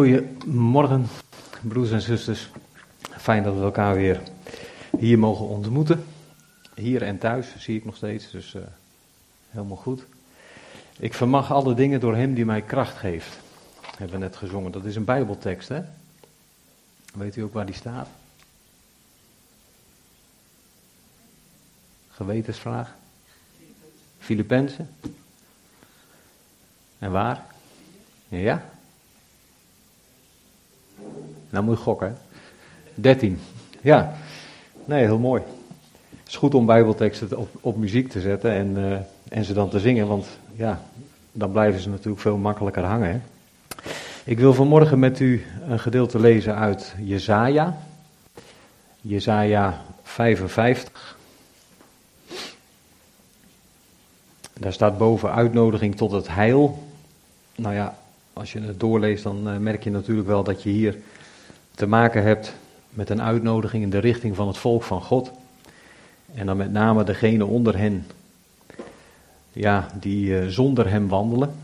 Goedemorgen, broers en zusters. Fijn dat we elkaar weer hier mogen ontmoeten. Hier en thuis zie ik nog steeds, dus uh, helemaal goed. Ik vermag alle dingen door Hem die mij kracht geeft. Hebben we net gezongen. Dat is een Bijbeltekst, hè? Weet u ook waar die staat? Gewetensvraag. Filippenzen. En waar? Ja? Nou moet je gokken. 13. Ja. Nee, heel mooi. Het is goed om bijbelteksten op, op muziek te zetten en, uh, en ze dan te zingen, want ja, dan blijven ze natuurlijk veel makkelijker hangen. Hè? Ik wil vanmorgen met u een gedeelte lezen uit Jesaja. Jesaja 55. Daar staat boven uitnodiging tot het heil. Nou ja, als je het doorleest, dan uh, merk je natuurlijk wel dat je hier te maken hebt met een uitnodiging in de richting van het volk van God. En dan met name degene onder hen, ja, die uh, zonder hem wandelen.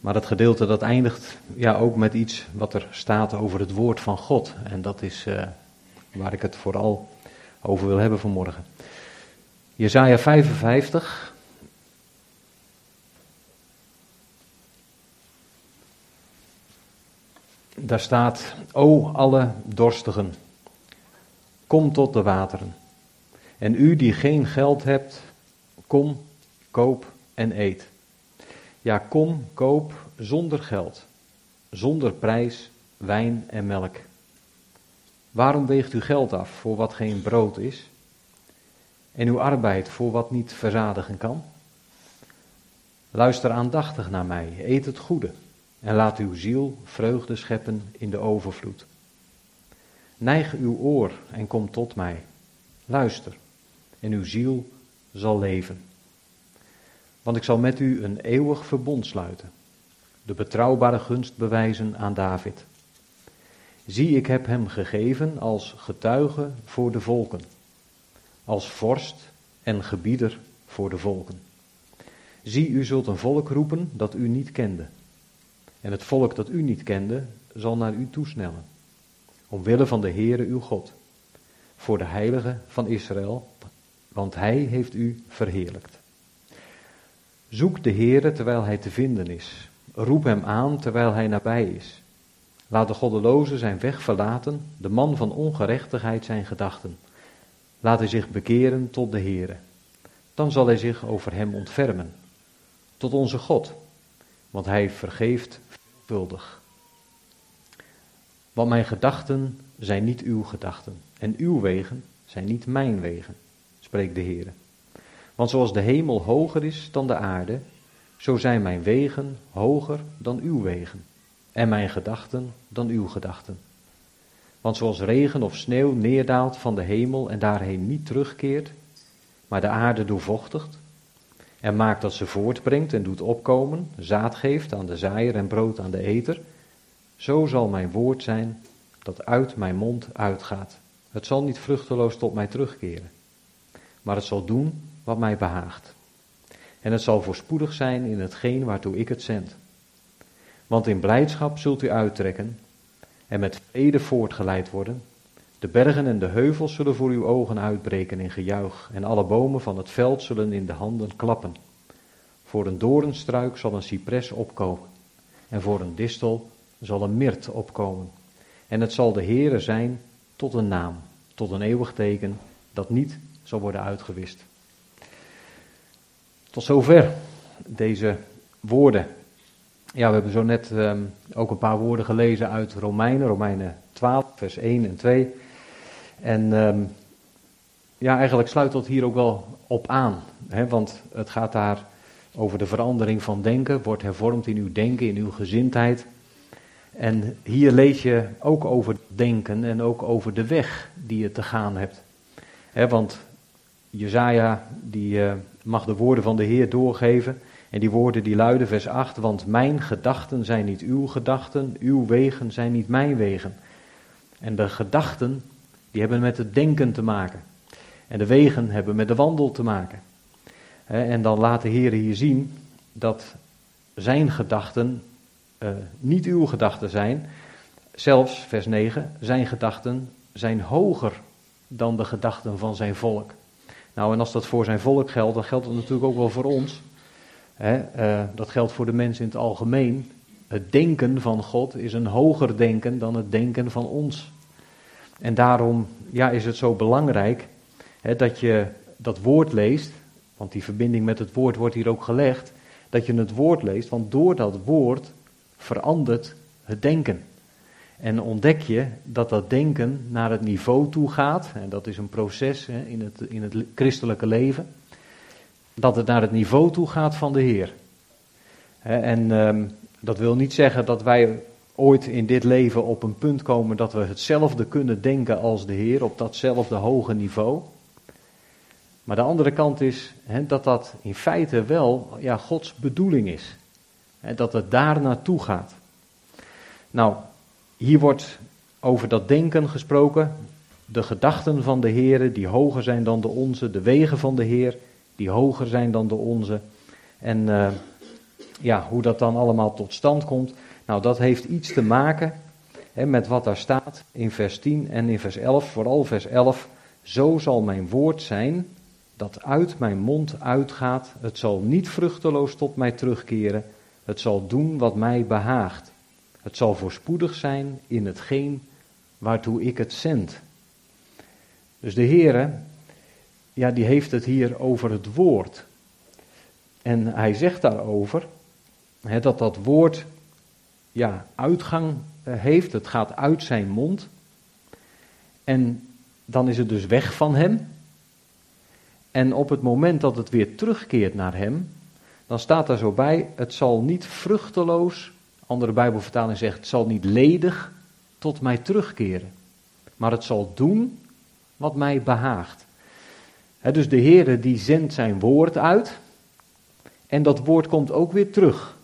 Maar dat gedeelte dat eindigt ja, ook met iets wat er staat over het woord van God. En dat is uh, waar ik het vooral over wil hebben vanmorgen. Jezaja 55, Daar staat, o alle dorstigen, kom tot de wateren. En u die geen geld hebt, kom, koop en eet. Ja, kom, koop zonder geld, zonder prijs, wijn en melk. Waarom weegt u geld af voor wat geen brood is? En uw arbeid voor wat niet verzadigen kan? Luister aandachtig naar mij, eet het goede en laat uw ziel vreugde scheppen in de overvloed. Neig uw oor en kom tot mij. Luister, en uw ziel zal leven. Want ik zal met u een eeuwig verbond sluiten, de betrouwbare gunst bewijzen aan David. Zie, ik heb hem gegeven als getuige voor de volken, als vorst en gebieder voor de volken. Zie, u zult een volk roepen dat u niet kende en het volk dat u niet kende, zal naar u toesnellen. Omwille van de Heere uw God. Voor de heilige van Israël, want hij heeft u verheerlijkt. Zoek de Heere terwijl hij te vinden is. Roep hem aan terwijl hij nabij is. Laat de goddeloze zijn weg verlaten, de man van ongerechtigheid zijn gedachten. Laat hij zich bekeren tot de Heere. Dan zal hij zich over hem ontfermen. Tot onze God, want hij vergeeft Want mijn gedachten zijn niet uw gedachten en uw wegen zijn niet mijn wegen, spreekt de Heer. Want zoals de hemel hoger is dan de aarde, zo zijn mijn wegen hoger dan uw wegen en mijn gedachten dan uw gedachten. Want zoals regen of sneeuw neerdaalt van de hemel en daarheen niet terugkeert, maar de aarde doorvochtigt en maakt dat ze voortbrengt en doet opkomen, zaad geeft aan de zaaier en brood aan de eter, zo zal mijn woord zijn dat uit mijn mond uitgaat. Het zal niet vruchteloos tot mij terugkeren, maar het zal doen wat mij behaagt. En het zal voorspoedig zijn in hetgeen waartoe ik het zend. Want in blijdschap zult u uittrekken en met vrede voortgeleid worden. De bergen en de heuvels zullen voor uw ogen uitbreken in gejuich, en alle bomen van het veld zullen in de handen klappen. Voor een doornstruik zal een cipres opkomen, en voor een distel zal een mirt opkomen. En het zal de Heere zijn tot een naam, tot een eeuwig teken, dat niet zal worden uitgewist. Tot zover deze woorden. Ja, we hebben zo net um, ook een paar woorden gelezen uit Romeinen, Romeinen 12, vers 1 en 2. En um, ja, eigenlijk sluit dat hier ook wel op aan. Hè, want het gaat daar over de verandering van denken. Wordt hervormd in uw denken, in uw gezindheid. En hier lees je ook over denken en ook over de weg die je te gaan hebt. Hè, want Jezaja die uh, mag de woorden van de Heer doorgeven. En die woorden die luiden vers 8. Want mijn gedachten zijn niet uw gedachten, uw wegen zijn niet mijn wegen. En de gedachten die hebben met het denken te maken. En de wegen hebben met de wandel te maken. En dan laat de Heer hier zien dat zijn gedachten uh, niet uw gedachten zijn. Zelfs, vers 9, zijn gedachten zijn hoger dan de gedachten van zijn volk. Nou, en als dat voor zijn volk geldt, dan geldt het natuurlijk ook wel voor ons. Uh, dat geldt voor de mensen in het algemeen. Het denken van God is een hoger denken dan het denken van ons. En daarom ja, is het zo belangrijk hè, dat je dat woord leest, want die verbinding met het woord wordt hier ook gelegd, dat je het woord leest, want door dat woord verandert het denken. En ontdek je dat dat denken naar het niveau toe gaat, en dat is een proces hè, in, het, in het christelijke leven, dat het naar het niveau toe gaat van de Heer. En um, dat wil niet zeggen dat wij ooit in dit leven op een punt komen dat we hetzelfde kunnen denken als de Heer, op datzelfde hoge niveau. Maar de andere kant is dat dat in feite wel ja, Gods bedoeling is. Dat het daar naartoe gaat. Nou, hier wordt over dat denken gesproken. De gedachten van de Heer die hoger zijn dan de onze. De wegen van de Heer die hoger zijn dan de onze. En uh, ja, hoe dat dan allemaal tot stand komt. Nou, dat heeft iets te maken hè, met wat daar staat in vers 10 en in vers 11. Vooral vers 11. Zo zal mijn woord zijn dat uit mijn mond uitgaat. Het zal niet vruchteloos tot mij terugkeren. Het zal doen wat mij behaagt. Het zal voorspoedig zijn in hetgeen waartoe ik het zend. Dus de Heere, ja, die heeft het hier over het woord. En hij zegt daarover hè, dat dat woord ja, uitgang eh, heeft. Het gaat uit zijn mond. En dan is het dus weg van hem. En op het moment dat het weer terugkeert naar hem, dan staat daar zo bij: het zal niet vruchteloos, andere Bijbelvertaling zegt, het zal niet ledig tot mij terugkeren. Maar het zal doen wat mij behaagt. dus de Heere die zendt zijn woord uit. En dat woord komt ook weer terug.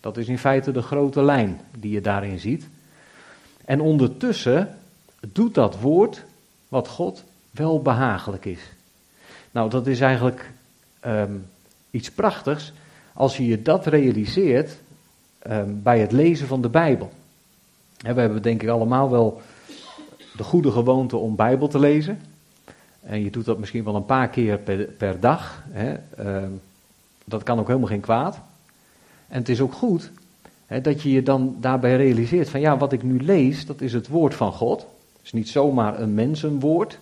Dat is in feite de grote lijn die je daarin ziet. En ondertussen doet dat woord wat God wel behagelijk is. Nou, dat is eigenlijk um, iets prachtigs als je je dat realiseert um, bij het lezen van de Bijbel. we hebben denk ik allemaal wel de goede gewoonte om Bijbel te lezen. En je doet dat misschien wel een paar keer per, dag. Um, dat kan ook helemaal geen kwaad. En het is ook goed hè, dat je je dan daarbij realiseert van ja, wat ik nu lees, dat is het woord van God. Het is niet zomaar een mensenwoord,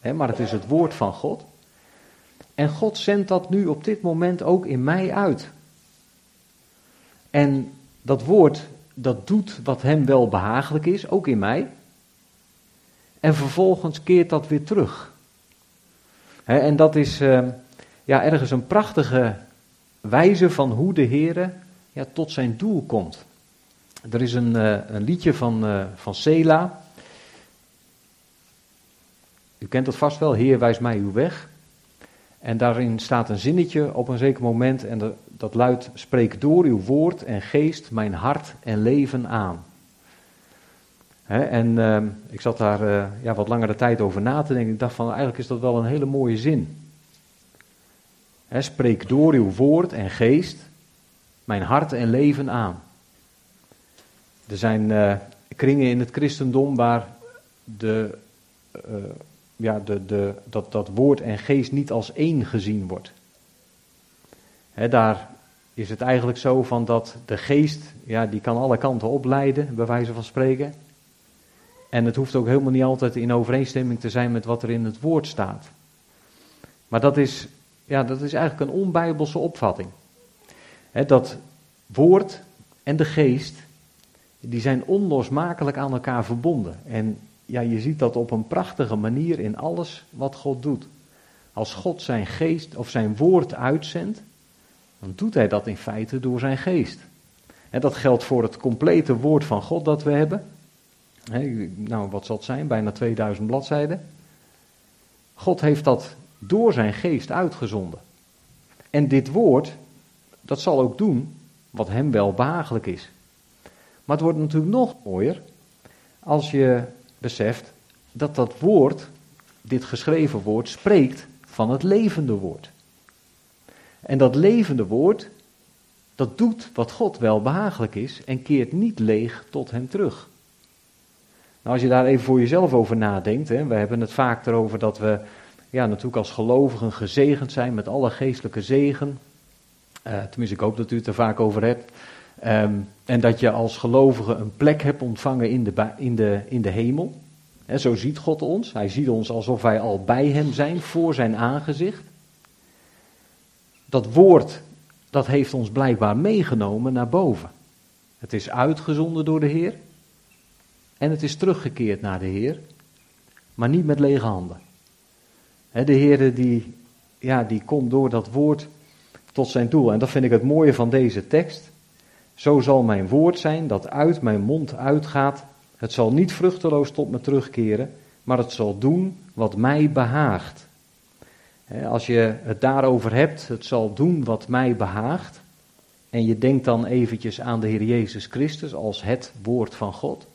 hè, maar het is het woord van God. En God zendt dat nu op dit moment ook in mij uit. En dat woord, dat doet wat hem wel behagelijk is, ook in mij. En vervolgens keert dat weer terug. en dat is uh, ja, ergens een prachtige wijze van hoe de Heer tot zijn doel komt. Er is een, uh, een liedje van, uh, van Sela. U kent het vast wel, Heer wijs mij uw weg. En daarin staat een zinnetje op een zeker moment en dat luidt: Spreek door uw woord en geest mijn hart en leven aan. en uh, ik zat daar uh, ja, wat langere tijd over na te denken. Ik dacht van eigenlijk is dat wel een hele mooie zin. He, spreek door uw woord en geest mijn hart en leven aan. Er zijn uh, kringen in het christendom waar de ja, de, de, dat, dat woord en geest niet als één gezien wordt. daar is het eigenlijk zo van dat de geest, ja, die kan alle kanten opleiden, bij wijze van spreken. En het hoeft ook helemaal niet altijd in overeenstemming te zijn met wat er in het woord staat. Maar dat is, ja, dat is eigenlijk een onbijbelse opvatting. Dat woord en de geest, die zijn onlosmakelijk aan elkaar verbonden. En ja, je ziet dat op een prachtige manier in alles wat God doet. Als God zijn geest of zijn woord uitzendt, dan doet hij dat in feite door zijn geest. En dat geldt voor het complete woord van God dat we hebben. nou, wat zal het zijn? Bijna 2000 bladzijden. God heeft dat door zijn geest uitgezonden. En dit woord, dat zal ook doen wat hem wel behagelijk is. Maar het wordt natuurlijk nog mooier als je beseft dat dat woord, dit geschreven woord, spreekt van het levende woord. En dat levende woord, dat doet wat God wel behagelijk is en keert niet leeg tot hem terug. Nou, als je daar even voor jezelf over nadenkt, hè, we hebben het vaak erover dat we ja, natuurlijk als gelovigen gezegend zijn met alle geestelijke zegen. Uh, tenminste, ik hoop dat u het er vaak over hebt. Um, en dat je als gelovige een plek hebt ontvangen in de, in de, in de hemel. He, zo ziet God ons. Hij ziet ons alsof wij al bij Hem zijn, voor Zijn aangezicht. Dat woord, dat heeft ons blijkbaar meegenomen naar boven. Het is uitgezonden door de Heer. En het is teruggekeerd naar de Heer. Maar niet met lege handen. de Heer die, ja, die komt door dat woord tot zijn doel. En dat vind ik het mooie van deze tekst. Zo zal mijn woord zijn dat uit mijn mond uitgaat. Het zal niet vruchteloos tot me terugkeren, maar het zal doen wat mij behaagt. Als je het daarover hebt, het zal doen wat mij behaagt. En je denkt dan eventjes aan de Heer Jezus Christus als het woord van God.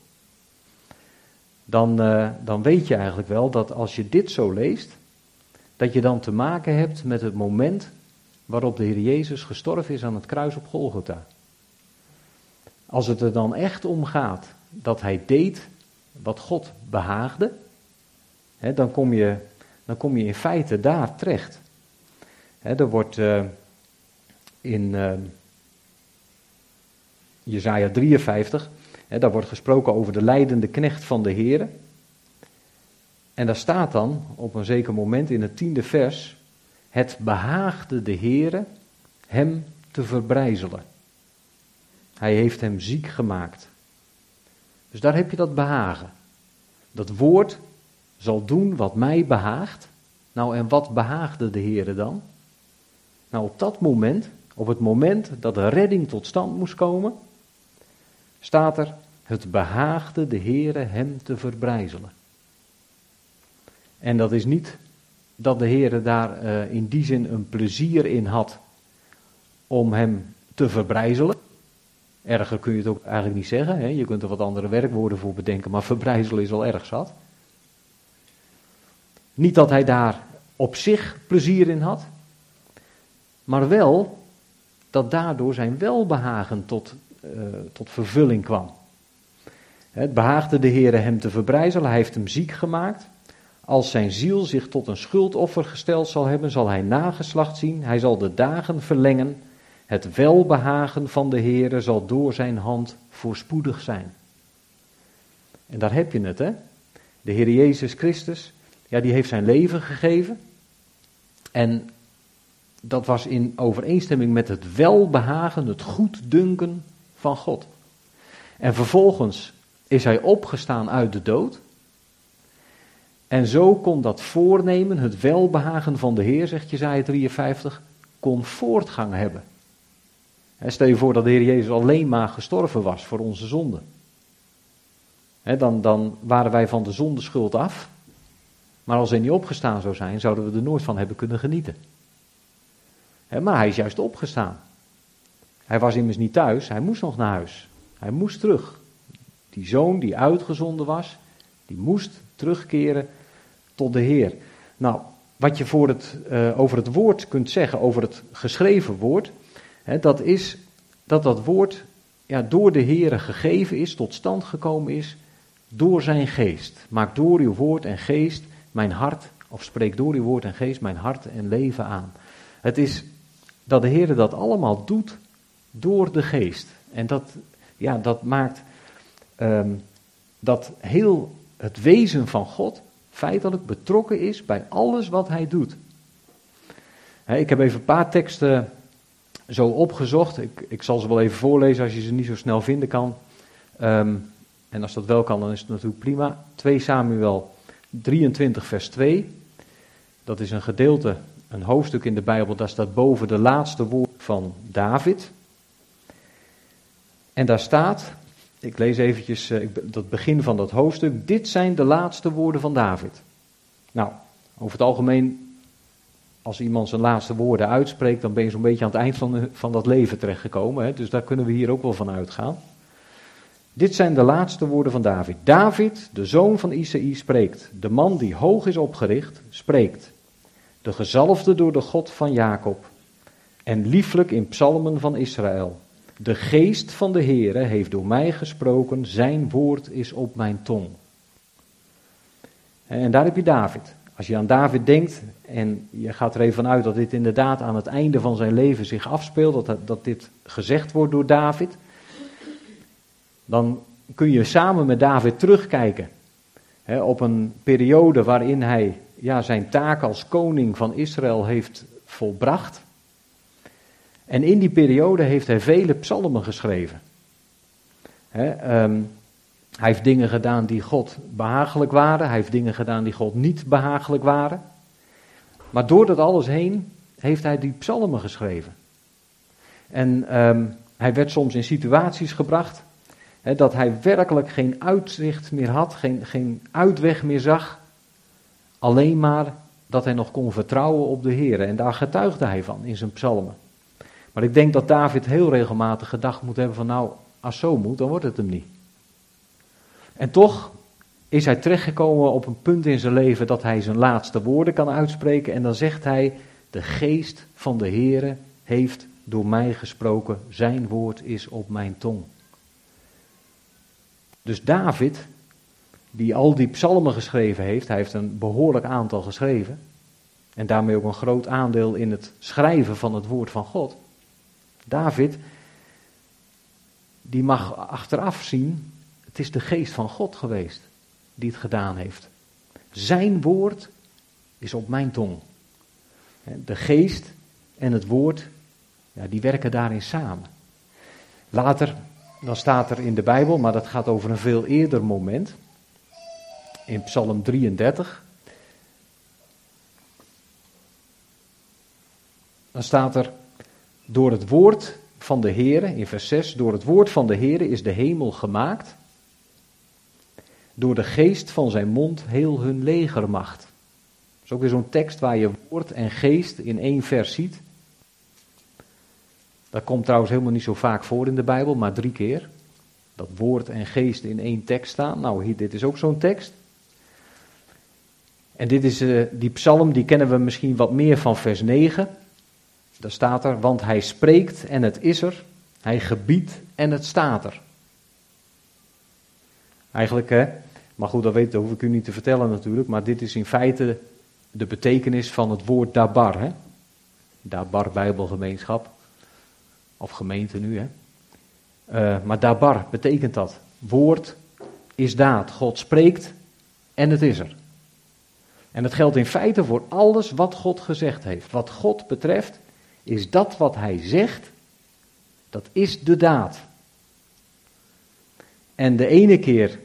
Dan, uh, dan weet je eigenlijk wel dat als je dit zo leest, dat je dan te maken hebt met het moment waarop de Heer Jezus gestorven is aan het kruis op Golgotha. Als het er dan echt om gaat dat hij deed wat God behaagde, hè, dan, kom je, dan kom je in feite daar terecht. Hè, er wordt uh, in uh, Jezaja 53, hè, daar wordt gesproken over de leidende knecht van de Heer. En daar staat dan op een zeker moment in het tiende vers, het behaagde de Heere hem te verbrijzelen. Hij heeft hem ziek gemaakt. Dus daar heb je dat behagen. Dat woord zal doen wat mij behaagt. Nou, en wat behaagde de Heer dan? Nou, op dat moment, op het moment dat de redding tot stand moest komen, staat er: Het behaagde de Heere hem te verbrijzelen. En dat is niet dat de Heer daar uh, in die zin een plezier in had om hem te verbrijzelen. Erger kun je het ook eigenlijk niet zeggen. Hè? Je kunt er wat andere werkwoorden voor bedenken, maar verbrijzelen is al erg zat. Niet dat hij daar op zich plezier in had, maar wel dat daardoor zijn welbehagen tot, uh, tot vervulling kwam. Het behaagde de Heer hem te verbrijzelen, hij heeft hem ziek gemaakt. Als zijn ziel zich tot een schuldoffer gesteld zal hebben, zal hij nageslacht zien, hij zal de dagen verlengen het welbehagen van de Heere zal door zijn hand voorspoedig zijn. En daar heb je het, hè? De Heer Jezus Christus, ja, die heeft zijn leven gegeven. En dat was in overeenstemming met het welbehagen, het goeddunken van God. En vervolgens is hij opgestaan uit de dood. En zo kon dat voornemen, het welbehagen van de Heer, zegt Jezaja 53, kon voortgang hebben. Stel je voor dat de Heer Jezus alleen maar gestorven was voor onze zonde. Dan, dan waren wij van de zondeschuld af. Maar als hij niet opgestaan zou zijn, zouden we er nooit van hebben kunnen genieten. Maar hij is juist opgestaan. Hij was immers niet thuis, hij moest nog naar huis. Hij moest terug. Die zoon die uitgezonden was, die moest terugkeren tot de Heer. Nou, wat je voor het, uh, over het woord kunt zeggen, over het geschreven woord, dat is dat dat woord ja, door de Heere gegeven is, tot stand gekomen is, door zijn geest. Maak door uw woord en geest mijn hart, of spreek door uw woord en geest mijn hart en leven aan. Het is dat de Heer dat allemaal doet door de geest. En dat, ja, dat maakt um, dat heel het wezen van God feitelijk betrokken is bij alles wat hij doet. ik heb even een paar teksten zo opgezocht. Ik, ik zal ze wel even voorlezen als je ze niet zo snel vinden kan. Um, en als dat wel kan, dan is het natuurlijk prima. 2 Samuel 23, vers 2. Dat is een gedeelte, een hoofdstuk in de Bijbel, daar staat boven de laatste woord van David. En daar staat, ik lees eventjes uh, dat begin van dat hoofdstuk. Dit zijn de laatste woorden van David. Nou, over het algemeen als iemand zijn laatste woorden uitspreekt, dan ben je zo'n beetje aan het eind van, van dat leven terechtgekomen. Hè? Dus daar kunnen we hier ook wel van uitgaan. Dit zijn de laatste woorden van David. David, de zoon van Isaïe, spreekt. De man die hoog is opgericht, spreekt. De gezalfde door de God van Jacob. en lieflijk in psalmen van Israël. De geest van de Heere heeft door mij gesproken, zijn woord is op mijn tong. En daar heb je David. Als je aan David denkt en je gaat er even uit dat dit inderdaad aan het einde van zijn leven zich afspeelt, dat, dat dit gezegd wordt door David, dan kun je samen met David terugkijken hè, op een periode waarin hij ja, zijn taak als koning van Israël heeft volbracht. En in die periode heeft hij vele psalmen geschreven. Ehm, hij heeft dingen gedaan die God behagelijk waren. Hij heeft dingen gedaan die God niet behagelijk waren. Maar door dat alles heen heeft hij die psalmen geschreven. En ehm, hij werd soms in situaties gebracht dat hij werkelijk geen uitzicht meer had, geen, geen uitweg meer zag. Alleen maar dat hij nog kon vertrouwen op de Heer. En daar getuigde hij van in zijn psalmen. Maar ik denk dat David heel regelmatig gedacht moet hebben van nou, als zo moet, dan wordt het hem niet. En toch is hij terechtgekomen op een punt in zijn leven dat hij zijn laatste woorden kan uitspreken. En dan zegt hij, de geest van de Heere heeft door mij gesproken, zijn woord is op mijn tong. Dus David, die al die psalmen geschreven heeft, hij heeft een behoorlijk aantal geschreven. En daarmee ook een groot aandeel in het schrijven van het woord van God. David, die mag achteraf zien, het is de geest van God geweest die het gedaan heeft. Zijn woord is op mijn tong. De geest en het woord, ja, die werken daarin samen. Later, dan staat er in de Bijbel, maar dat gaat over een veel eerder moment. In Psalm 33. Dan staat er, door het woord van de Heere, in vers 6, door het woord van de Heere is de hemel gemaakt. Door de geest van zijn mond heel hun legermacht. Dat is ook weer zo'n tekst waar je woord en geest in één vers ziet. Dat komt trouwens helemaal niet zo vaak voor in de Bijbel, maar drie keer. Dat woord en geest in één tekst staan. Nou, hier, dit is ook zo'n tekst. En dit is uh, die psalm, die kennen we misschien wat meer van vers 9. Daar staat er, want hij spreekt en het is er. Hij gebiedt en het staat er. Eigenlijk, hè, maar goed, dat, hoef ik u niet te vertellen natuurlijk, maar dit is in feite de betekenis van het woord dabar. Hè? Dabar Bijbelgemeenschap. Of gemeente nu, hè. Uh, maar dabar betekent dat. Woord is daad. God spreekt en het is er. En dat geldt in feite voor alles wat God gezegd heeft. Wat God betreft is dat wat hij zegt, dat is de daad. En de ene keer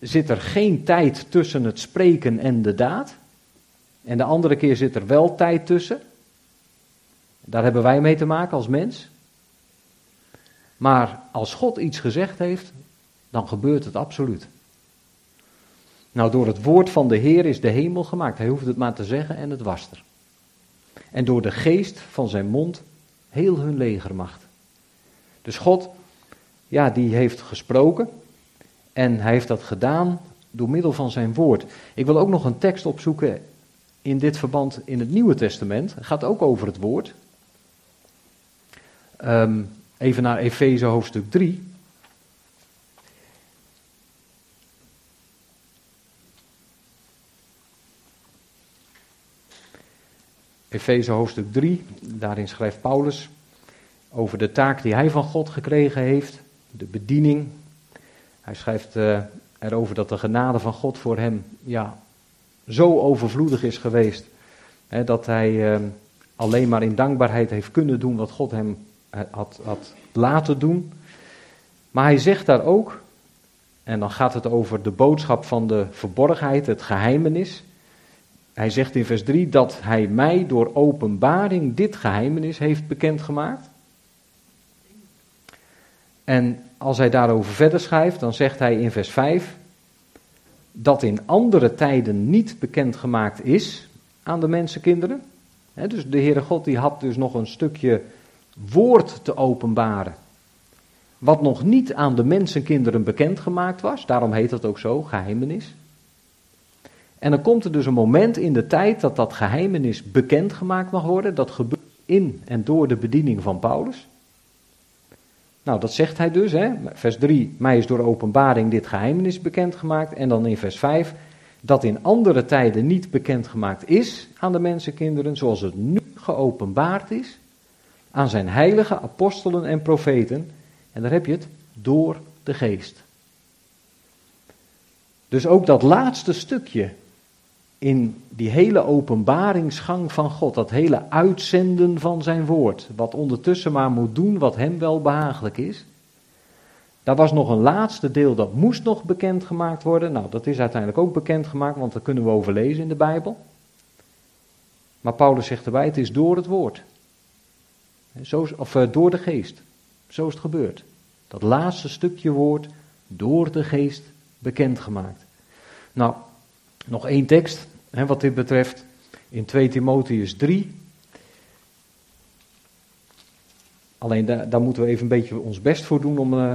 zit er geen tijd tussen het spreken en de daad. En de andere keer zit er wel tijd tussen. Daar hebben wij mee te maken als mens. Maar als God iets gezegd heeft, dan gebeurt het absoluut. Nou, door het woord van de Heer is de hemel gemaakt. Hij hoeft het maar te zeggen en het was er. En door de geest van zijn mond heel hun legermacht. Dus God, ja, die heeft gesproken. En hij heeft dat gedaan door middel van zijn woord. Ik wil ook nog een tekst opzoeken in dit verband in het Nieuwe Testament. Het gaat ook over het woord. Um, Even naar Efeze hoofdstuk 3. Efeze hoofdstuk 3, daarin schrijft Paulus over de taak die hij van God gekregen heeft, de bediening. Hij schrijft uh, erover dat de genade van God voor hem ja, zo overvloedig is geweest, hè, dat hij uh, alleen maar in dankbaarheid heeft kunnen doen wat God hem had, had laten doen. Maar hij zegt daar ook, en dan gaat het over de boodschap van de verborgenheid, het geheimenis. Hij zegt in vers 3 dat hij mij door openbaring dit geheimenis heeft bekendgemaakt. En als hij daarover verder schrijft, dan zegt hij in vers 5 dat in andere tijden niet bekendgemaakt is aan de mensenkinderen. dus de Heere God die had dus nog een stukje woord te openbaren. Wat nog niet aan de mensenkinderen bekendgemaakt was, daarom heet dat ook zo, geheimenis. En dan komt er dus een moment in de tijd dat dat geheimenis bekendgemaakt mag worden. Dat gebeurt in en door de bediening van Paulus. Nou, dat zegt hij dus, hè? vers 3, mij is door openbaring dit geheimenis bekendgemaakt. En dan in vers 5, dat in andere tijden niet bekendgemaakt is aan de mensenkinderen, zoals het nu geopenbaard is aan zijn heilige apostelen en profeten. En daar heb je het, door de geest. Dus ook dat laatste stukje in die hele openbaringsgang van God, dat hele uitzenden van zijn woord, wat ondertussen maar moet doen wat hem wel behagelijk is. Daar was nog een laatste deel dat moest nog bekendgemaakt worden. Nou, dat is uiteindelijk ook bekendgemaakt, want dat kunnen we overlezen in de Bijbel. Maar Paulus zegt erbij, het is door het woord. Zo, of uh, door de geest. Zo is het gebeurd. Dat laatste stukje woord door de geest bekendgemaakt. Nou, nog één tekst hè, wat dit betreft. In 2 Timotheus 3. Alleen daar, moeten we even een beetje ons best voor doen om, uh,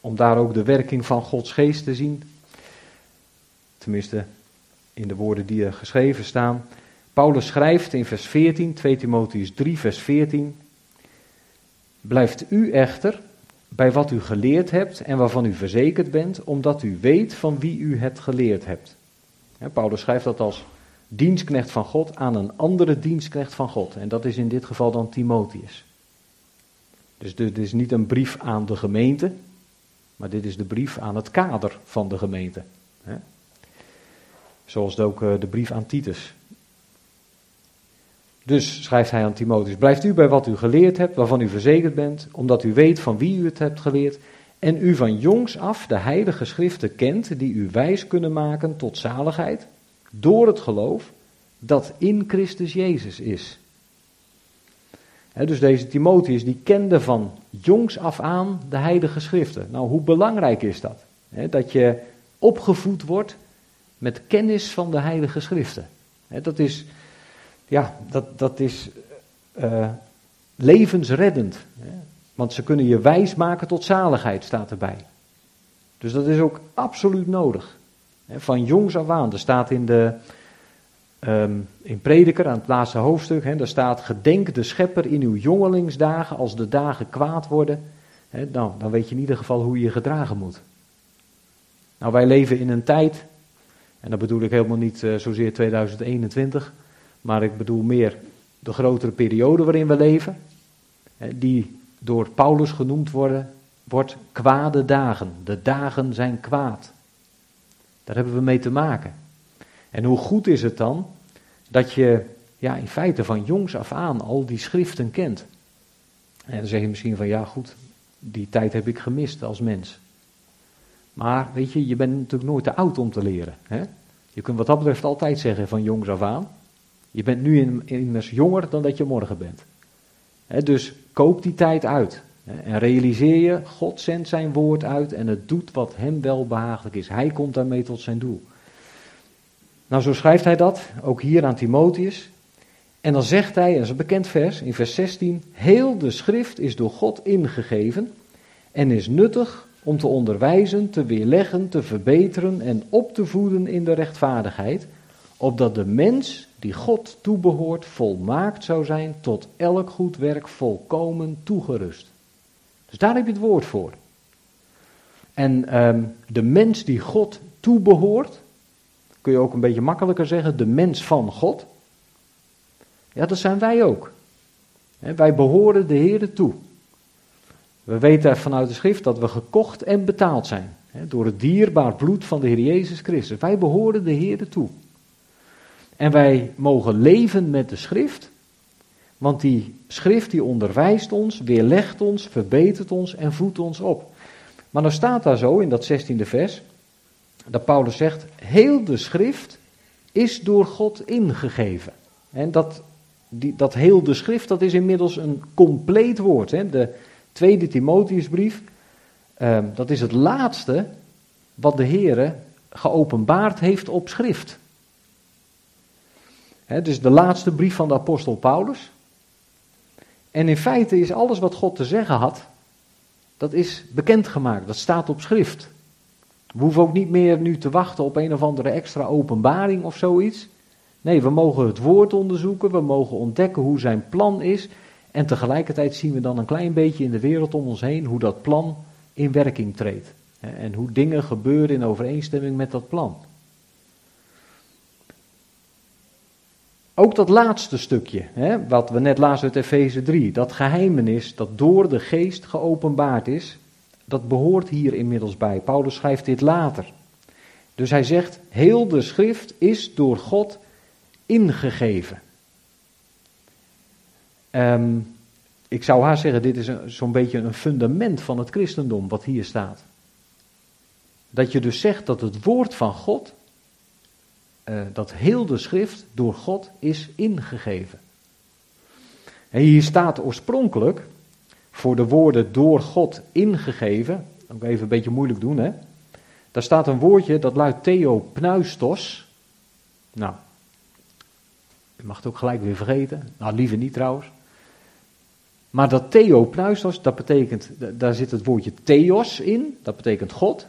om daar ook de werking van Gods geest te zien. Tenminste, in de woorden die er geschreven staan. Paulus schrijft in vers 14, 2 Timotheus 3, vers 14. Blijft u echter bij wat u geleerd hebt en waarvan u verzekerd bent, omdat u weet van wie u het geleerd hebt. Paulus schrijft dat als dienstknecht van God aan een andere dienstknecht van God. En dat is in dit geval dan Timotheus. Dus dit is niet een brief aan de gemeente, maar dit is de brief aan het kader van de gemeente. Zoals ook eh, de brief aan Titus. Dus schrijft hij aan Timotheus: Blijft u bij wat u geleerd hebt, waarvan u verzekerd bent, omdat u weet van wie u het hebt geleerd, en u van jongs af de heilige schriften kent, die u wijs kunnen maken tot zaligheid, door het geloof dat in Christus Jezus is. dus deze Timotheus die kende van jongs af aan de heilige schriften. Nou, hoe belangrijk is dat? dat je opgevoed wordt met kennis van de heilige schriften. dat is ja, dat, dat is uh, levensreddend. Want ze kunnen je wijs maken tot zaligheid, staat erbij. Dus dat is ook absoluut nodig. Van jongs af aan. Er staat in de um, in Prediker aan het laatste hoofdstuk, daar staat: Gedenk de schepper in uw jongelingsdagen als de dagen kwaad worden. Nou, dan weet je in ieder geval hoe je je gedragen moet. Nou, wij leven in een tijd, en dat bedoel ik helemaal niet uh, zozeer 2021, maar ik bedoel meer de grotere periode waarin we leven, die door Paulus genoemd worden, wordt kwade dagen. De dagen zijn kwaad. Daar hebben we mee te maken. En hoe goed is het dan dat je ja, in feite van jongs af aan al die schriften kent? En dan zeg je misschien van ja goed, die tijd heb ik gemist als mens. Maar weet je, je bent natuurlijk nooit te oud om te leren. Hè? Je kunt wat dat betreft altijd zeggen van jongs af aan. Je bent nu immers jonger dan dat je morgen bent. dus koop die tijd uit. En realiseer je, God zendt zijn woord uit en het doet wat hem wel behagelijk is. Hij komt daarmee tot zijn doel. Nou, zo schrijft hij dat, ook hier aan Timotheus. En dan zegt hij, dat is een bekend vers, in vers 16: Heel de schrift is door God ingegeven en is nuttig om te onderwijzen, te weerleggen, te verbeteren en op te voeden in de rechtvaardigheid, opdat de mens die God toebehoort volmaakt zou zijn tot elk goed werk volkomen toegerust. Dus daar heb je het woord voor. En um, de mens die God toebehoort, kun je ook een beetje makkelijker zeggen, de mens van God. Ja, dat zijn wij ook. wij behoren de Heer toe. We weten vanuit de schrift dat we gekocht en betaald zijn. door het dierbaar bloed van de Heer Jezus Christus. Wij behoren de Heer toe. En wij mogen leven met de schrift, want die schrift die onderwijst ons, weerlegt ons, verbetert ons en voedt ons op. Maar dan staat daar zo in dat 16e vers, dat Paulus zegt, heel de schrift is door God ingegeven. En dat, die, dat heel de schrift, dat is inmiddels een compleet woord. Hè? De tweede Timotheusbrief, eh, dat is het laatste wat de Heer geopenbaard heeft op schrift. Het is de laatste brief van de apostel Paulus. En in feite is alles wat God te zeggen had, dat is bekendgemaakt, dat staat op schrift. We hoeven ook niet meer nu te wachten op een of andere extra openbaring of zoiets. Nee, we mogen het woord onderzoeken, we mogen ontdekken hoe zijn plan is. En tegelijkertijd zien we dan een klein beetje in de wereld om ons heen hoe dat plan in werking treedt. En hoe dingen gebeuren in overeenstemming met dat plan. Ook dat laatste stukje, hè, wat we net lazen uit Efeze 3, dat geheimenis dat door de geest geopenbaard is, dat behoort hier inmiddels bij. Paulus schrijft dit later. Dus hij zegt, heel de schrift is door God ingegeven. Um, ik zou haar zeggen, dit is zo'n beetje een fundament van het christendom wat hier staat. Dat je dus zegt dat het woord van God, uh, dat heel de schrift door God is ingegeven. En hier staat oorspronkelijk, voor de woorden door God ingegeven, ook even een beetje moeilijk doen hè. Daar staat een woordje dat luidt theopneustos. Nou, je mag het ook gelijk weer vergeten. Nou, liever niet trouwens. Maar dat theopneustos, dat betekent, daar zit het woordje theos in, dat betekent God.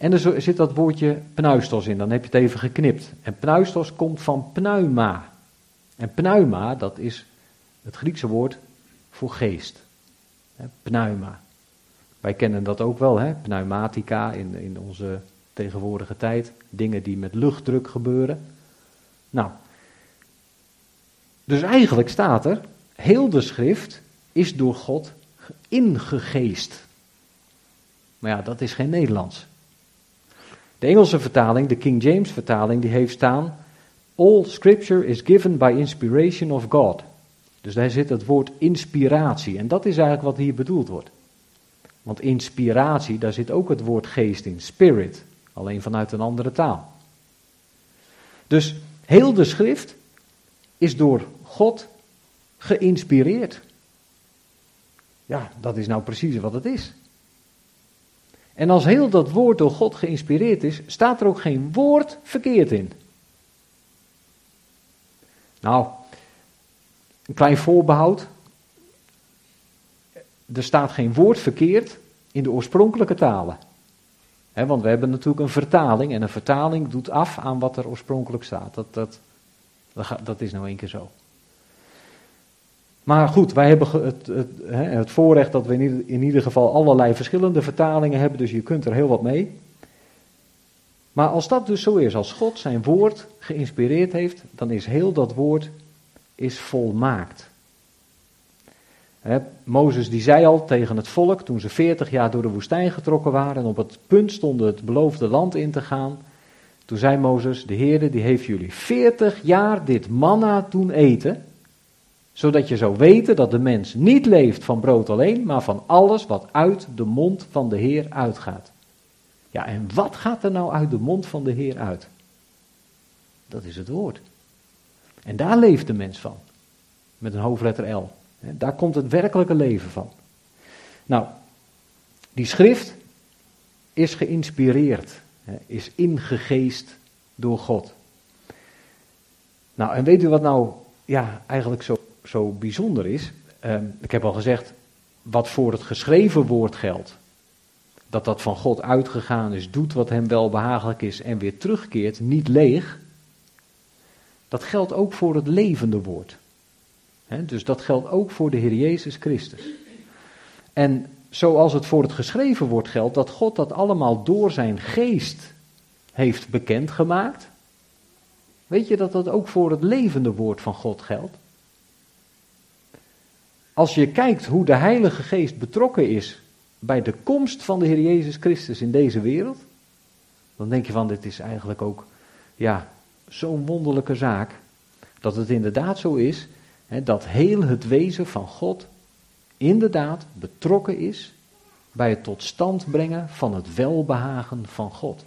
En er zit dat woordje pneustos in, dan heb je het even geknipt. En pneustos komt van pneuma. En pneuma, dat is het Griekse woord voor geest. Pneuma. Wij kennen dat ook wel, hè? pneumatica in, in onze tegenwoordige tijd. Dingen die met luchtdruk gebeuren. Nou, dus eigenlijk staat er, heel de schrift is door God ingegeest. Maar ja, dat is geen Nederlands. De Engelse vertaling, de King James vertaling, die heeft staan: All scripture is given by inspiration of God. Dus daar zit het woord inspiratie. En dat is eigenlijk wat hier bedoeld wordt. Want inspiratie, daar zit ook het woord geest in, spirit. Alleen vanuit een andere taal. Dus heel de schrift is door God geïnspireerd. Ja, dat is nou precies wat het is. En als heel dat woord door God geïnspireerd is, staat er ook geen woord verkeerd in. Nou, een klein voorbehoud. Er staat geen woord verkeerd in de oorspronkelijke talen. want we hebben natuurlijk een vertaling en een vertaling doet af aan wat er oorspronkelijk staat. Dat, dat, dat, dat is nou één keer zo. Maar goed, wij hebben het, het, het voorrecht dat we in ieder, in ieder geval allerlei verschillende vertalingen hebben, dus je kunt er heel wat mee. Maar als dat dus zo is, als God zijn woord geïnspireerd heeft, dan is heel dat woord is volmaakt. Mozes die zei al tegen het volk toen ze 40 jaar door de woestijn getrokken waren en op het punt stonden het beloofde land in te gaan. Toen zei Mozes, de Heerde die heeft jullie 40 jaar dit manna doen eten zodat je zou weten dat de mens niet leeft van brood alleen, maar van alles wat uit de mond van de Heer uitgaat. Ja, en wat gaat er nou uit de mond van de Heer uit? Dat is het woord. En daar leeft de mens van. Met een hoofdletter L. Daar komt het werkelijke leven van. Nou, die schrift is geïnspireerd, is ingegeest door God. Nou, en weet u wat nou ja, eigenlijk zo zo bijzonder is. Ehm, ik heb al gezegd, wat voor het geschreven woord geldt, dat dat van God uitgegaan is, doet wat hem wel behagelijk is en weer terugkeert, niet leeg. Dat geldt ook voor het levende woord. dus dat geldt ook voor de Heer Jezus Christus. En zoals het voor het geschreven woord geldt, dat God dat allemaal door zijn geest heeft bekendgemaakt. Weet je dat dat ook voor het levende woord van God geldt? Als je kijkt hoe de Heilige Geest betrokken is bij de komst van de Heer Jezus Christus in deze wereld, dan denk je van dit is eigenlijk ook ja, zo'n wonderlijke zaak. Dat het inderdaad zo is hè, dat heel het wezen van God inderdaad betrokken is bij het tot stand brengen van het welbehagen van God.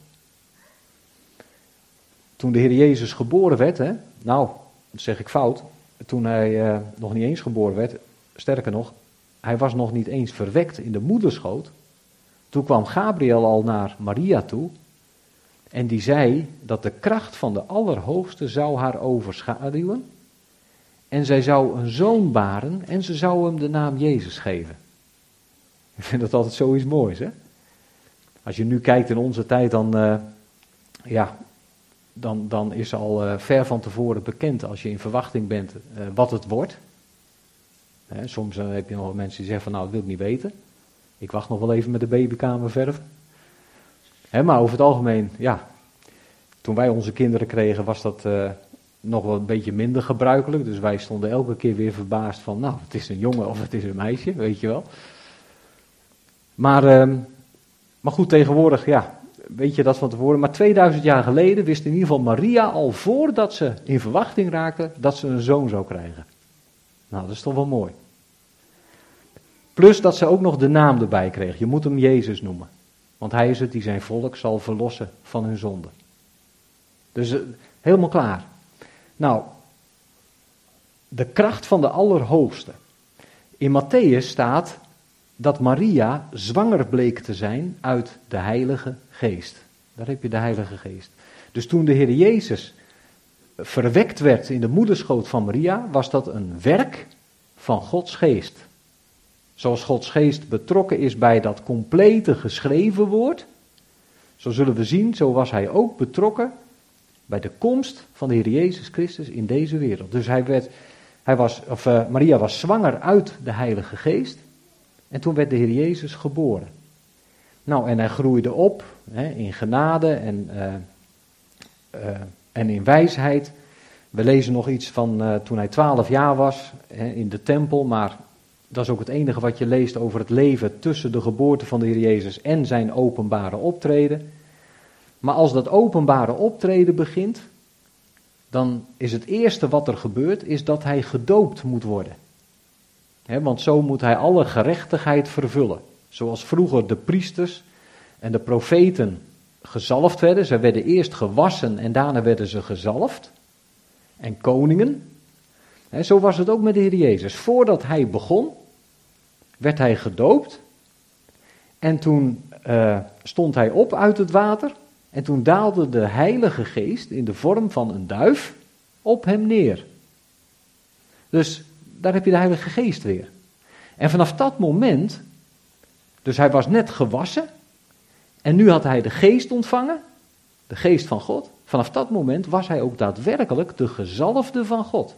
Toen de Heer Jezus geboren werd, hè, nou, dat zeg ik fout, toen hij uh, nog niet eens geboren werd, sterker nog, hij was nog niet eens verwekt in de moederschoot. Toen kwam Gabriel al naar Maria toe. En die zei dat de kracht van de Allerhoogste zou haar overschaduwen. En zij zou een zoon baren en ze zou hem de naam Jezus geven. Ik vind dat altijd zoiets moois, hè? Als je nu kijkt in onze tijd, dan, uh, ja, dan, dan is al uh, ver van tevoren bekend als je in verwachting bent uh, wat het wordt. Soms uh, heb je nog mensen die zeggen van nou, dat wil ik niet weten. Ik wacht nog wel even met de babykamer. Hè, maar over het algemeen, ja, toen wij onze kinderen kregen was dat nog wel een beetje minder gebruikelijk. Dus wij stonden elke keer weer verbaasd van nou, het is een jongen of het is een meisje, weet je wel. Maar, ehm, maar goed, tegenwoordig, ja, weet je dat van tevoren. Maar 2000 jaar geleden wist in ieder geval Maria al voordat ze in verwachting raakte dat ze een zoon zou krijgen. Nou, dat is toch wel mooi. Plus dat ze ook nog de naam erbij kreeg. Je moet hem Jezus noemen. Want hij is het die zijn volk zal verlossen van hun zonde. Dus uh, helemaal klaar. Nou, de kracht van de Allerhoogste. In Matthäus staat dat Maria zwanger bleek te zijn uit de Heilige Geest. Daar heb je de Heilige Geest. Dus toen de Heer Jezus verwekt werd in de moederschoot van Maria, was dat een werk van Gods Geest. Zoals Gods Geest betrokken is bij dat complete geschreven woord, zo zullen we zien, zo was hij ook betrokken bij de komst van de Heer Jezus Christus in deze wereld. Dus hij werd, hij was, of, uh, Maria was zwanger uit de Heilige Geest. En toen werd de Heer Jezus geboren. Nou, en hij groeide op hè, in genade en, uh, uh, en in wijsheid. We lezen nog iets van uh, toen hij twaalf jaar was hè, in de tempel, maar dat is ook het enige wat je leest over het leven tussen de geboorte van de Heer Jezus en zijn openbare optreden. Maar als dat openbare optreden begint, dan is het eerste wat er gebeurt, is dat hij gedoopt moet worden want zo moet hij alle gerechtigheid vervullen. Zoals vroeger de priesters en de profeten gezalfd werden. Ze werden eerst gewassen en daarna werden ze gezalfd. En koningen. zo was het ook met de Heer Jezus. Voordat hij begon, werd hij gedoopt. En toen uh, stond hij op uit het water. En toen daalde de Heilige Geest in de vorm van een duif op hem neer. Dus daar heb je de Heilige Geest weer. En vanaf dat moment, dus hij was net gewassen, en nu had hij de Geest ontvangen, de Geest van God. Vanaf dat moment was hij ook daadwerkelijk de gezalfde van God.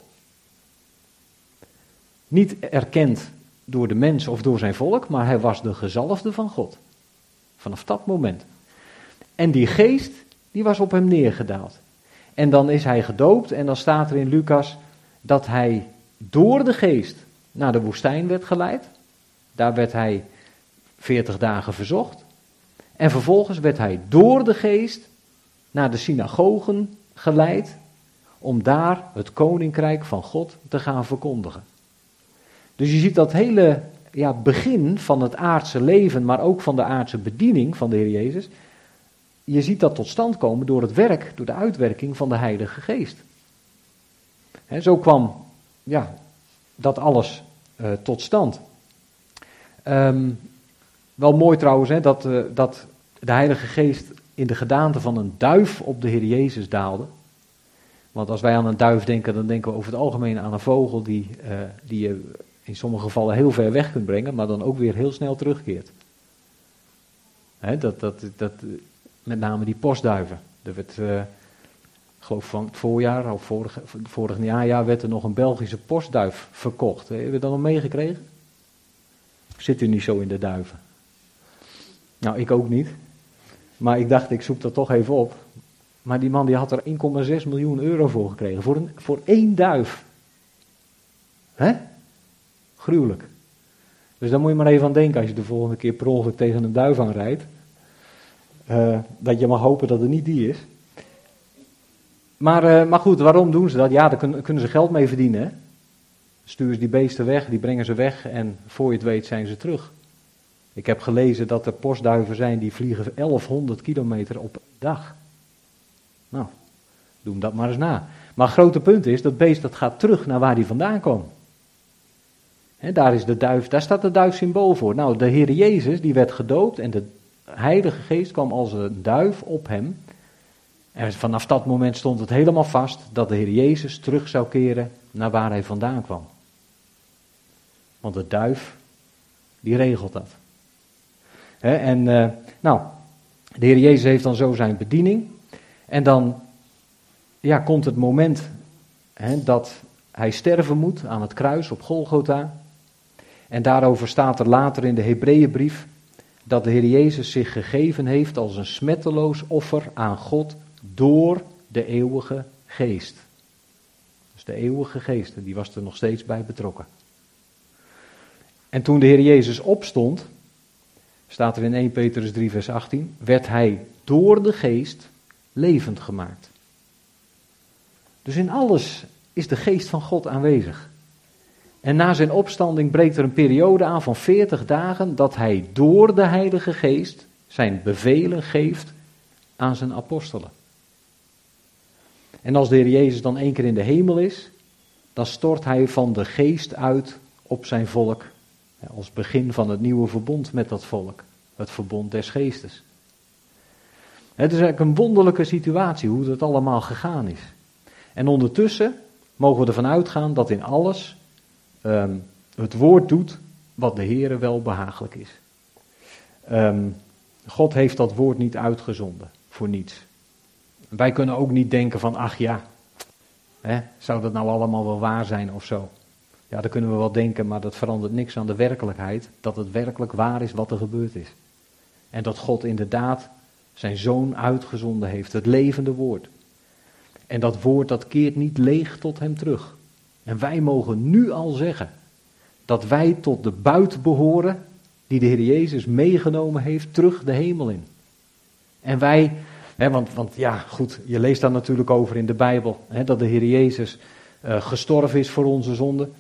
Niet erkend door de mens of door zijn volk, maar hij was de gezalfde van God. Vanaf dat moment. En die geest, die was op hem neergedaald. En dan is hij gedoopt en dan staat er in Lucas dat hij door de geest naar de woestijn werd geleid. Daar werd hij 40 dagen verzocht. En vervolgens werd hij door de geest naar de synagogen geleid om daar het koninkrijk van God te gaan verkondigen. Dus je ziet dat hele ja, begin van het aardse leven, maar ook van de aardse bediening van de Heer Jezus. Je ziet dat tot stand komen door het werk, door de uitwerking van de Heilige Geest. He, zo kwam ja, dat alles uh, tot stand. Um, wel mooi trouwens hè, dat, uh, dat de Heilige Geest in de gedaante van een duif op de Heer Jezus daalde. Want als wij aan een duif denken, dan denken we over het algemeen aan een vogel die, uh, die je in sommige gevallen heel ver weg kunt brengen, maar dan ook weer heel snel terugkeert. Hè, dat, dat, dat, met name die postduiven. Er werd geloof van het voorjaar of vorig, vorig najaar werd er nog een Belgische postduif verkocht. Heb je dat nog meegekregen? Zit u niet zo in de duiven? Nou, ik ook niet. Maar ik dacht, ik zoek dat toch even op. Maar die man die had er 1,6 miljoen euro voor gekregen. Voor, een, voor één duif. Hè? Gruwelijk. Dus daar moet je maar even aan denken als je de volgende keer per ongeluk tegen een duif aanrijdt. Uh, dat je mag hopen dat het niet die is. Maar, uh, maar goed, waarom doen ze dat? Ja, daar kunnen, kunnen ze geld mee verdienen. Hè? Sturen ze die beesten weg, die brengen ze weg en voor je het weet zijn ze terug. Ik heb gelezen dat er postduiven zijn die vliegen 1100 kilometer op dag. Nou, doe dat maar eens na. Maar het grote punt is, dat beest dat gaat terug naar waar hij vandaan kwam. He, daar, is de duif, daar staat de duif symbool voor. Nou, de Heer Jezus die werd gedoopt en de Heilige Geest kwam als een duif op hem. En vanaf dat moment stond het helemaal vast dat de Heer Jezus terug zou keren naar waar hij vandaan kwam. Want de duif, die regelt dat. En uh, nou, de Heer Jezus heeft dan zo zijn bediening. En dan ja, komt het moment dat hij sterven moet aan het kruis op Golgotha. En daarover staat er later in de Hebreeënbrief dat de Heer Jezus zich gegeven heeft als een smetteloos offer aan God door de eeuwige geest. Dus de eeuwige geest, die was er nog steeds bij betrokken. En toen de Heer Jezus opstond, staat er in 1 Petrus 3, vers 18, werd hij door de geest levend gemaakt. Dus in alles is de geest van God aanwezig. En na zijn opstanding breekt er een periode aan van 40 dagen dat hij door de Heilige Geest zijn bevelen geeft aan zijn apostelen. En als de Heer Jezus dan één keer in de hemel is, dan stort hij van de geest uit op zijn volk. Als begin van het nieuwe verbond met dat volk. Het verbond des geestes. Het is eigenlijk een wonderlijke situatie hoe dat allemaal gegaan is. En ondertussen mogen we ervan uitgaan dat in alles um, het woord doet wat de Heere wel behagelijk is. Um, God heeft dat woord niet uitgezonden voor niets. Wij kunnen ook niet denken van, ach ja, hè, zou dat nou allemaal wel waar zijn of zo. Ja, dat kunnen we wel denken, maar dat verandert niks aan de werkelijkheid. Dat het werkelijk waar is wat er gebeurd is. En dat God inderdaad zijn zoon uitgezonden heeft, het levende woord. En dat woord dat keert niet leeg tot hem terug. En wij mogen nu al zeggen dat wij tot de buit behoren die de Heer Jezus meegenomen heeft terug de hemel in. En wij, hè, want, want ja goed, je leest daar natuurlijk over in de Bijbel, hè, dat de Heer Jezus uh, gestorven is voor onze zonden,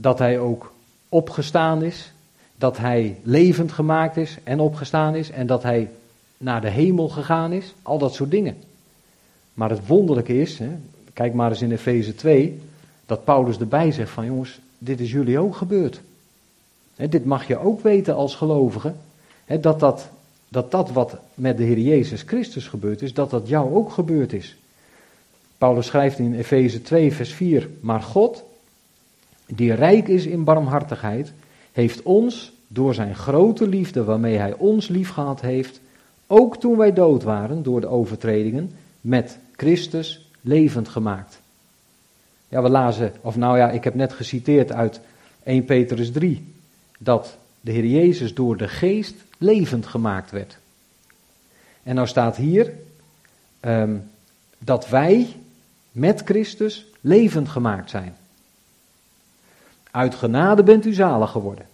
dat Hij ook opgestaan is, dat Hij levend gemaakt is en opgestaan is en dat Hij naar de hemel gegaan is, al dat soort dingen. Maar het wonderlijke is, hè, kijk maar eens in Efeze 2, dat Paulus erbij zegt van jongens, dit is jullie ook gebeurd. Hè, dit mag je ook weten als gelovige, hè, dat, dat, dat dat wat met de Heer Jezus Christus gebeurd is, dat dat jou ook gebeurd is. Paulus schrijft in Efeze 2, vers 4, maar God, die rijk is in barmhartigheid, heeft ons door zijn grote liefde waarmee hij ons liefgehad heeft, ook toen wij dood waren door de overtredingen, met Christus levend gemaakt. Ja, we lazen, of nou ja, ik heb net geciteerd uit 1 Petrus 3, dat de Heer Jezus door de geest levend gemaakt werd. En nou staat hier um, dat wij met Christus levend gemaakt zijn. Uit genade bent u zalig geworden.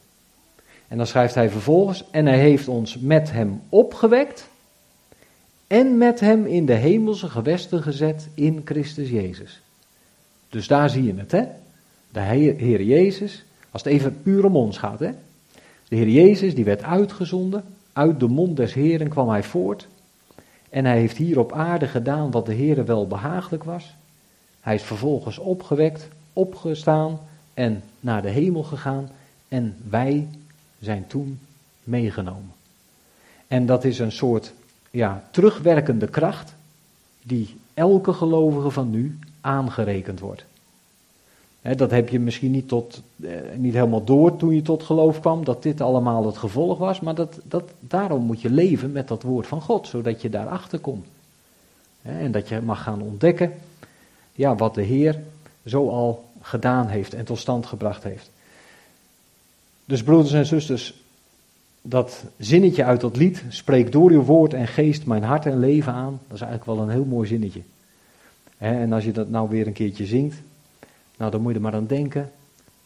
En dan schrijft hij vervolgens, en hij heeft ons met hem opgewekt en met hem in de hemelse gewesten gezet in Christus Jezus. Dus daar zie je het, hè? De Heer Jezus, als het even puur om ons gaat, hè? De Heer Jezus, die werd uitgezonden, uit de mond des Heeren kwam hij voort. En hij heeft hier op aarde gedaan wat de Heer wel behagelijk was. Hij is vervolgens opgewekt, opgestaan en naar de hemel gegaan. En wij zijn toen meegenomen. En dat is een soort ja, terugwerkende kracht die elke gelovige van nu aangerekend wordt. dat heb je misschien niet, tot, eh, niet helemaal door toen je tot geloof kwam, dat dit allemaal het gevolg was, maar dat, dat, daarom moet je leven met dat woord van God, zodat je daarachter komt. en dat je mag gaan ontdekken ja, wat de Heer zo al gedaan heeft en tot stand gebracht heeft. Dus broeders en zusters, dat zinnetje uit dat lied, spreek door uw woord en geest mijn hart en leven aan, dat is eigenlijk wel een heel mooi zinnetje. En als je dat nou weer een keertje zingt, nou dan moet je er maar aan denken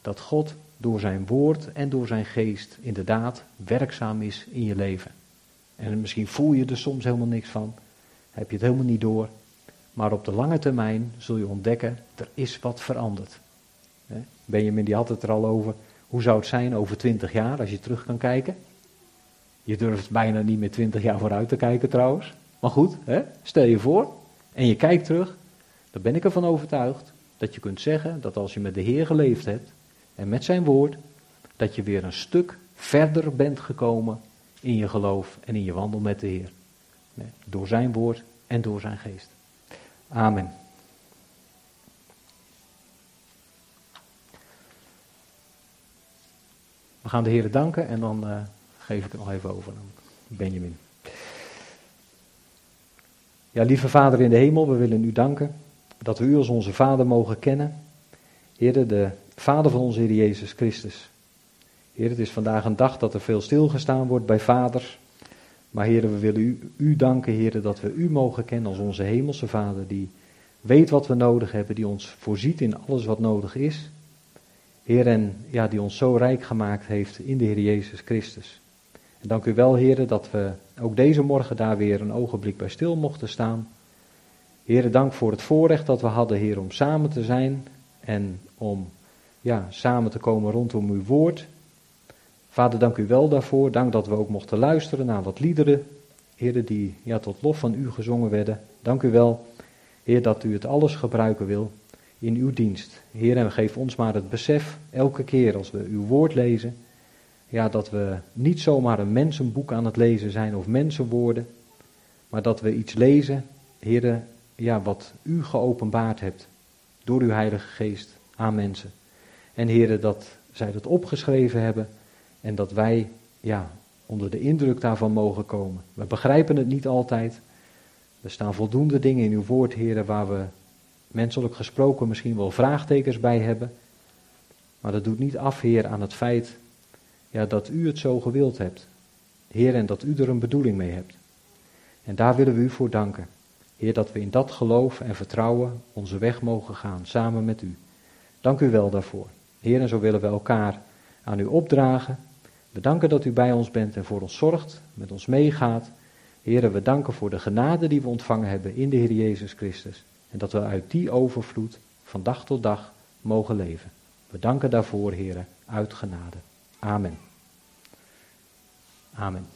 dat God door zijn woord en door zijn geest inderdaad werkzaam is in je leven. En misschien voel je er soms helemaal niks van, heb je het helemaal niet door, maar op de lange termijn zul je ontdekken, er is wat veranderd. Benjamin die had het er al over, hoe zou het zijn over twintig jaar als je terug kan kijken? Je durft bijna niet meer twintig jaar vooruit te kijken trouwens. Maar goed, hè? stel je voor en je kijkt terug. Dan ben ik ervan overtuigd dat je kunt zeggen dat als je met de Heer geleefd hebt en met zijn woord, dat je weer een stuk verder bent gekomen in je geloof en in je wandel met de Heer. Door zijn woord en door zijn geest. Amen. We gaan de Heer danken en dan. Uh, geef ik het nog even over aan Benjamin. Ja, lieve Vader in de hemel, we willen u danken dat we u als onze Vader mogen kennen. Heer, de Vader van onze Heer Jezus Christus. Heer, het is vandaag een dag dat er veel stilgestaan wordt bij vaders. Maar Heer, we willen u, u danken, Heer, dat we u mogen kennen als onze hemelse Vader, die weet wat we nodig hebben, die ons voorziet in alles wat nodig is. Heer, en ja, die ons zo rijk gemaakt heeft in de Heer Jezus Christus. En dank u wel, Heer, dat we ook deze morgen daar weer een ogenblik bij stil mochten staan. Heer, dank voor het voorrecht dat we hadden, Heer, om samen te zijn en om ja, samen te komen rondom uw woord. Vader, dank u wel daarvoor. Dank dat we ook mochten luisteren naar wat liederen, Heer, die ja, tot lof van u gezongen werden. Dank u wel, Heer, dat u het alles gebruiken wil in uw dienst. Heer, en geef ons maar het besef, elke keer als we uw woord lezen, ja, dat we niet zomaar een mensenboek aan het lezen zijn of mensenwoorden, maar dat we iets lezen, Heer, ja, wat u geopenbaard hebt door uw Heilige Geest aan mensen. En Heer, dat zij dat opgeschreven hebben en dat wij ja, onder de indruk daarvan mogen komen. We begrijpen het niet altijd. Er staan voldoende dingen in uw woord, Heer, waar we menselijk gesproken misschien wel vraagtekens bij hebben. Maar dat doet niet af, Heer, aan het feit ja, dat u het zo gewild hebt. Heer, en dat u er een bedoeling mee hebt. En daar willen we u voor danken. Heer, dat we in dat geloof en vertrouwen onze weg mogen gaan, samen met u. Dank u wel daarvoor. Heer, en zo willen we elkaar aan u opdragen. We danken dat u bij ons bent en voor ons zorgt, met ons meegaat. Heer, we danken voor de genade die we ontvangen hebben in de Heer Jezus Christus. En dat we uit die overvloed van dag tot dag mogen leven. We danken daarvoor, Heer, uit genade. Amen. Amen.